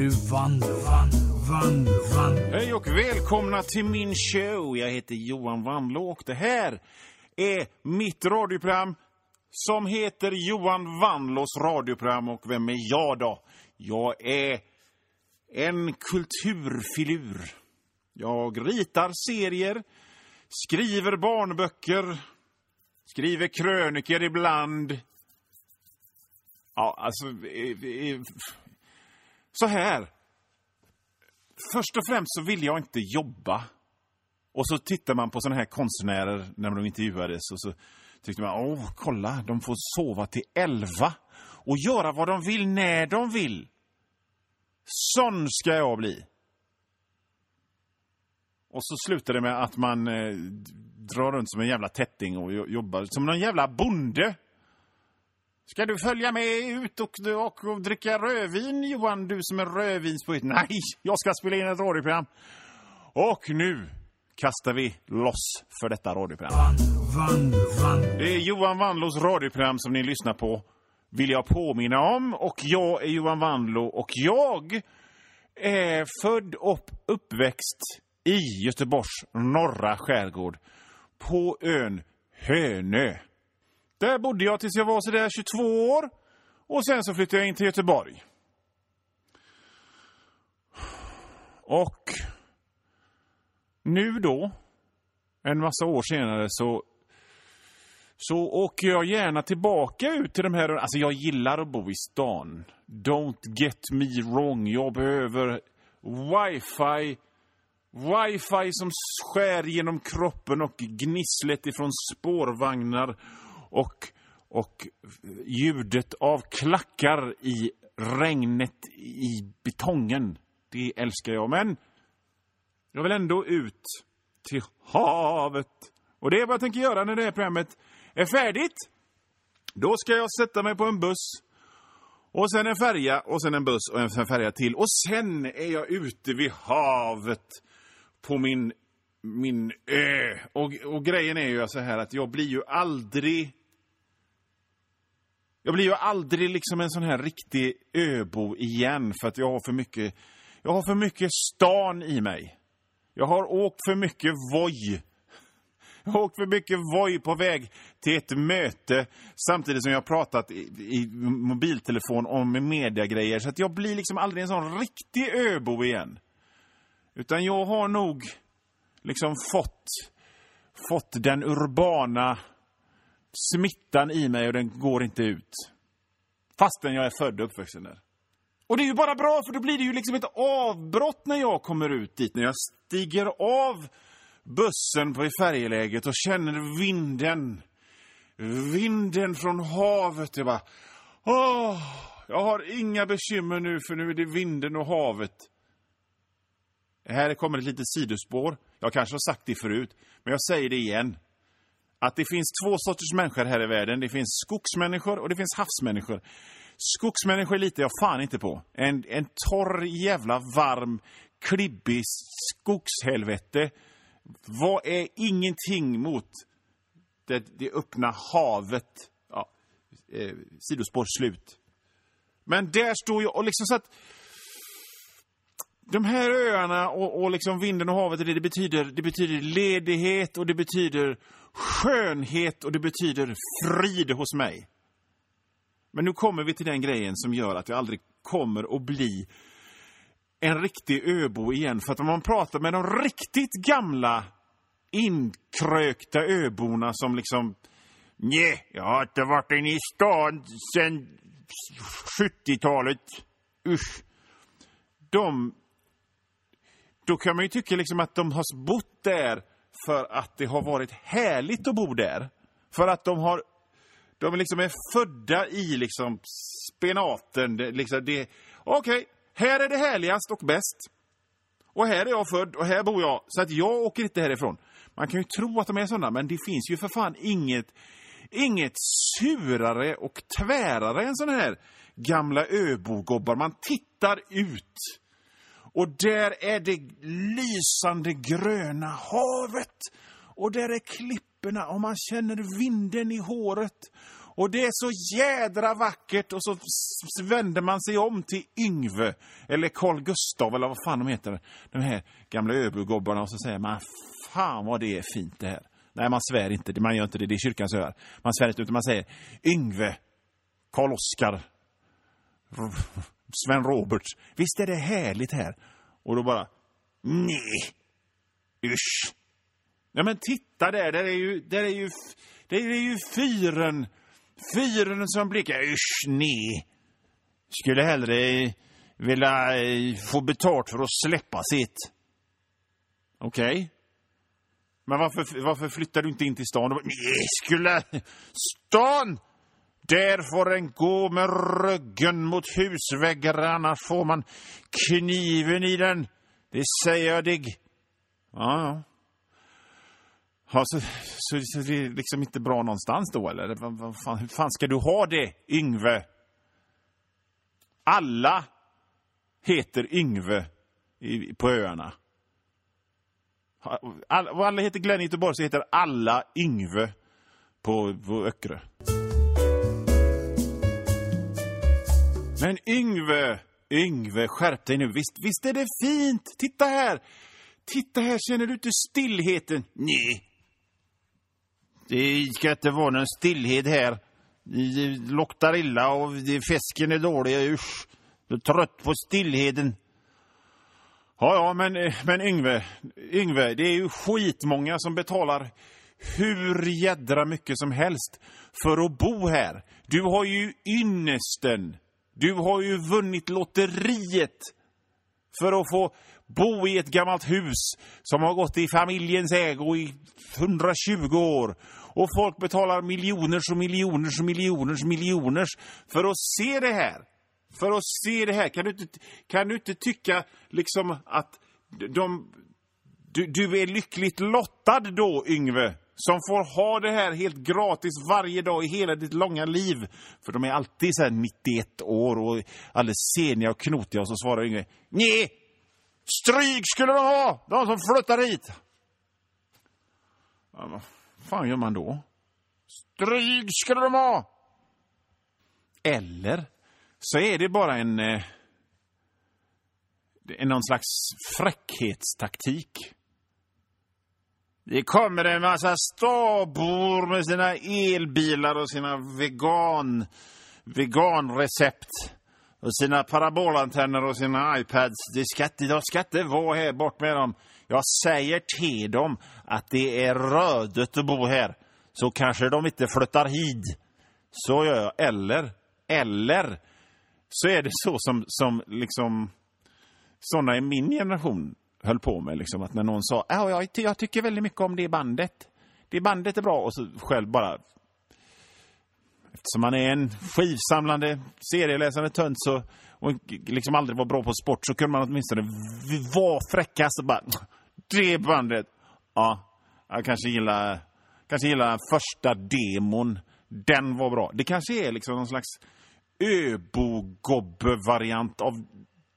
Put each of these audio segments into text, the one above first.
nu Vanlo, Vanlo, Vanlo, Hej och välkomna till min show. Jag heter Johan Wannlå och det här är mitt radioprogram som heter Johan Wannlås radioprogram. Och vem är jag då? Jag är en kulturfilur. Jag ritar serier, skriver barnböcker, skriver kröniker ibland. Ja, alltså... Eh, eh, så här. Först och främst så vill jag inte jobba. Och så tittar man på såna här konstnärer när de intervjuades och så tyckte man, åh, kolla, de får sova till elva och göra vad de vill när de vill. Sån ska jag bli. Och så slutar det med att man eh, drar runt som en jävla tätting och jobbar som någon jävla bonde. Ska du följa med ut och, och, och dricka rödvin, Johan, du som är rödvinspoet? Nej, jag ska spela in ett radioprogram. Och nu kastar vi loss för detta radioprogram. Vanlo, Vanlo. Det är Johan Wanlås radioprogram som ni lyssnar på, vill jag påminna om. Och jag är Johan Wanlå och jag är född och uppväxt i Göteborgs norra skärgård på ön Hönö. Där bodde jag tills jag var sådär 22 år och sen så flyttade jag in till Göteborg. Och nu då, en massa år senare, så så åker jag gärna tillbaka ut till de här... Alltså jag gillar att bo i stan. Don't get me wrong. Jag behöver wifi. Wifi som skär genom kroppen och gnisslet ifrån spårvagnar och, och ljudet av klackar i regnet i betongen. Det älskar jag. Men jag vill ändå ut till havet. Och det är vad jag tänker göra när det här programmet är färdigt. Då ska jag sätta mig på en buss. Och sen en färja och sen en buss och en färja till. Och sen är jag ute vid havet på min, min ö. Och, och grejen är ju så här att jag blir ju aldrig... Jag blir ju aldrig liksom en sån här riktig öbo igen för att jag har för mycket... Jag har för mycket stan i mig. Jag har åkt för mycket Voi. Jag har åkt för mycket Voi på väg till ett möte samtidigt som jag har pratat i, i mobiltelefon om mediagrejer. Så att jag blir liksom aldrig en sån riktig öbo igen. Utan jag har nog liksom fått, fått den urbana smittan i mig och den går inte ut. Fastän jag är född och uppvuxen där. Och det är ju bara bra, för då blir det ju liksom ett avbrott när jag kommer ut dit. När jag stiger av bussen på färjeläget och känner vinden. Vinden från havet. Jag bara... Åh, jag har inga bekymmer nu, för nu är det vinden och havet. Här kommer ett litet sidospår. Jag kanske har sagt det förut, men jag säger det igen. Att det finns två sorters människor här i världen. Det finns skogsmänniskor och det finns havsmänniskor. Skogsmänniskor litar jag fan inte på. En, en torr, jävla varm, klibbig skogshelvete vad är ingenting mot det, det öppna havet? Ja, eh, sidospår slut. Men där står jag och liksom så att... De här öarna och, och liksom vinden och havet, det, det, betyder, det betyder ledighet och det betyder skönhet och det betyder frid hos mig. Men nu kommer vi till den grejen som gör att jag aldrig kommer att bli en riktig öbo igen. För att om man pratar med de riktigt gamla inkrökta öborna som liksom... Nej, jag har inte varit inne i stan sen 70-talet. Usch. De... Då kan man ju tycka liksom att de har bott där för att det har varit härligt att bo där. För att de har... De liksom är födda i liksom spenaten. Det, liksom det, Okej, här är det härligast och bäst. Och här är jag född och här bor jag. Så att jag åker inte härifrån. Man kan ju tro att de är sådana, men det finns ju för fan inget, inget surare och tvärare än sådana här gamla öbogobbar. Man tittar ut och där är det lysande gröna havet. Och där är klipporna och man känner vinden i håret. Och det är så jädra vackert och så vänder man sig om till Yngve eller Carl Gustav eller vad fan de heter. De här gamla öbogobbarna och så säger man fan vad det är fint det här. Nej, man svär inte. Man gör inte det. Det är kyrkans öar. Man svär inte utan man säger Yngve, Karl Oskar, Sven Roberts. Visst är det härligt här? Och då bara nej, usch. Ja men titta där, där är ju, där är ju, där är ju fyren. Fyren som blickar, usch nej. Skulle hellre vilja eh, få betalt för att släppa sitt. Okej. Men varför, varför flyttar du inte in till stan? Nej, skulle... Stan! Där får en gå med ryggen mot husväggar, annars får man kniven i den. Det säger jag dig. Ja, ja. Ja, så, så, så det är liksom inte bra någonstans då, eller? Vad, fan, hur fan ska du ha det, Yngve? Alla heter Yngve i, på öarna. All, och alla heter Glenn i Göteborg så heter alla Yngve på, på Öckerö. Men Yngve, Yngve, skärp dig nu. Visst, visst är det fint? Titta här! Titta här, känner du inte stillheten? Nej. Det ska inte vara någon stillhet här. Det luktar illa och fisken är dålig. Usch. Jag är trött på stillheten. Ja, ja, men, men Yngve, Yngve, det är ju skitmånga som betalar hur jädra mycket som helst för att bo här. Du har ju ynnesten. Du har ju vunnit lotteriet för att få bo i ett gammalt hus som har gått i familjens ägo i 120 år. Och folk betalar miljoners och miljoners och miljoners och miljoners för att se det här. För att se det här. Kan du inte, kan du inte tycka liksom att de, du, du är lyckligt lottad då, Yngve? Som får ha det här helt gratis varje dag i hela ditt långa liv. För de är alltid så här 91 år och alldeles seniga och knotiga. Och så svarar Yngve, nej, stryk skulle de ha, de som flyttar hit. Ja, vad fan gör man då? Stryk skulle de ha! Eller så är det bara en, eh, en någon slags fräckhetstaktik. Det kommer en massa stabor med sina elbilar och sina vegan, veganrecept. Och sina parabolantenner och sina iPads. Det ska, de ska inte vara här, bort med dem. Jag säger till dem att det är rödet att bo här. Så kanske de inte flyttar hit. Så gör jag. Eller, eller så är det så som, som liksom sådana i min generation höll på med. Liksom, att när någon sa ja, jag, jag tycker väldigt mycket om det bandet. Det bandet är bra. Och så själv bara... Eftersom man är en skivsamlande, serieläsande tönt så, och liksom aldrig var bra på sport så kunde man åtminstone vara fräckast och bara... Det bandet! Ja, jag kanske gillar, kanske gillar den första demon. Den var bra. Det kanske är liksom någon slags öbogobbe-variant av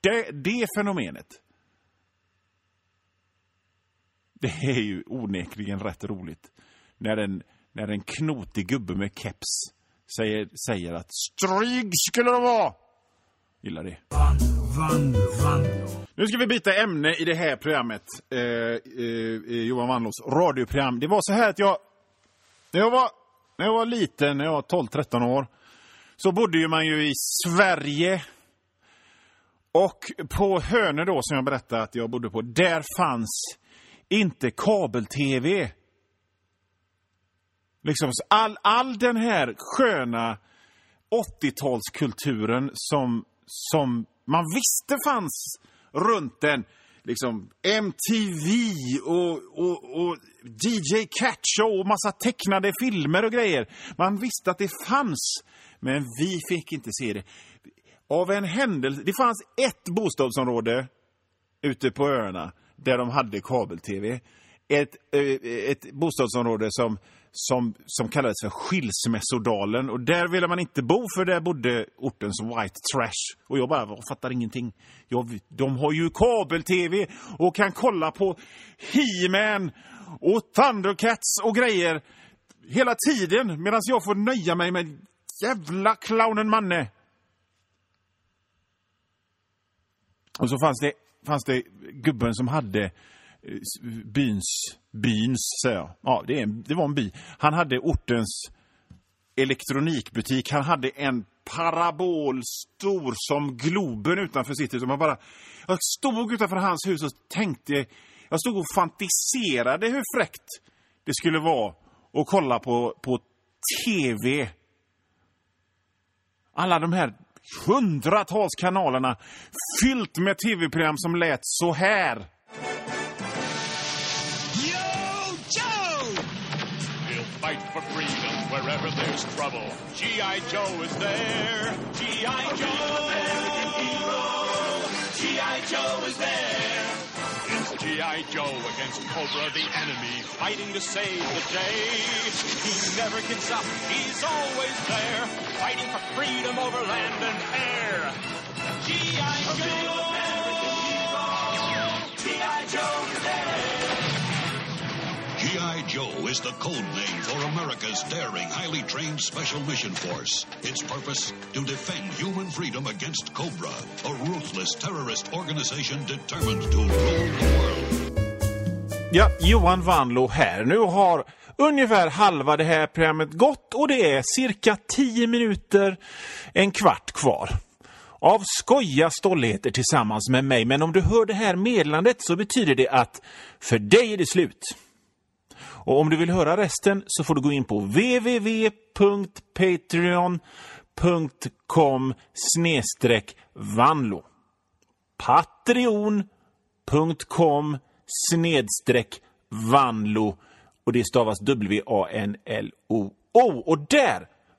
det, det fenomenet. Det är ju onekligen rätt roligt. När en, när en knotig gubbe med keps säger, säger att stryg skulle de vara. Gillar det. Nu ska vi byta ämne i det här programmet. Eh, eh, eh Johan Wannlås radioprogram. Det var så här att jag... När jag var, när jag var liten, när jag var 12-13 år, så bodde ju man ju i Sverige. Och på Hönö då, som jag berättade att jag bodde på, där fanns inte kabel-tv. Liksom, all, all den här sköna 80-talskulturen som, som man visste fanns runt den. Liksom MTV och, och, och DJ Catch och massa tecknade filmer och grejer. Man visste att det fanns, men vi fick inte se det. Av en händelse, det fanns ett bostadsområde ute på öarna där de hade kabel-tv. Ett, eh, ett bostadsområde som, som, som kallades för Skilsmässodalen. Och där ville man inte bo för där bodde ortens white trash. Och jag bara jag fattar ingenting. Jag, de har ju kabel-tv och kan kolla på He-Man och Thundercats och grejer hela tiden medan jag får nöja mig med jävla clownen Manne. Och så fanns det, fanns det gubben som hade eh, byns, byns, säger jag. Ja, det, är en, det var en by. Han hade ortens elektronikbutik. Han hade en parabol stor som Globen utanför sitt hus. Man bara, jag stod utanför hans hus och tänkte, jag stod och fantiserade hur fräckt det skulle vara att kolla på, på TV. Alla de här hundratals kanalerna fyllt med tv-program som lät så här. Yo, Joe! We'll fight for freedom wherever there's trouble. G.I. Joe is there. G.I. Joe! American hero. G.I. Joe is there. G.I. Joe against Cobra, the enemy, fighting to save the day. He never gives up. He's always there, fighting for freedom over land and air. G.I. Joe! Joe is the code name for America's daring, highly trained Special Mission Force. Its purpose? To defend human freedom against Cobra, a ruthless terrorist organization determined to rule the world. Ja, Johan Vanlo här. Nu har ungefär halva det här programmet gått och det är cirka 10 minuter, en kvart kvar. Av skoja stolligheter tillsammans med mig, men om du hör det här medlandet så betyder det att för dig är det slut. Och om du vill höra resten så får du gå in på www.patreon.com snedstreck vanlo patreon.com snedstreck vanlo och det stavas W-A-N-L-O-O. Och där,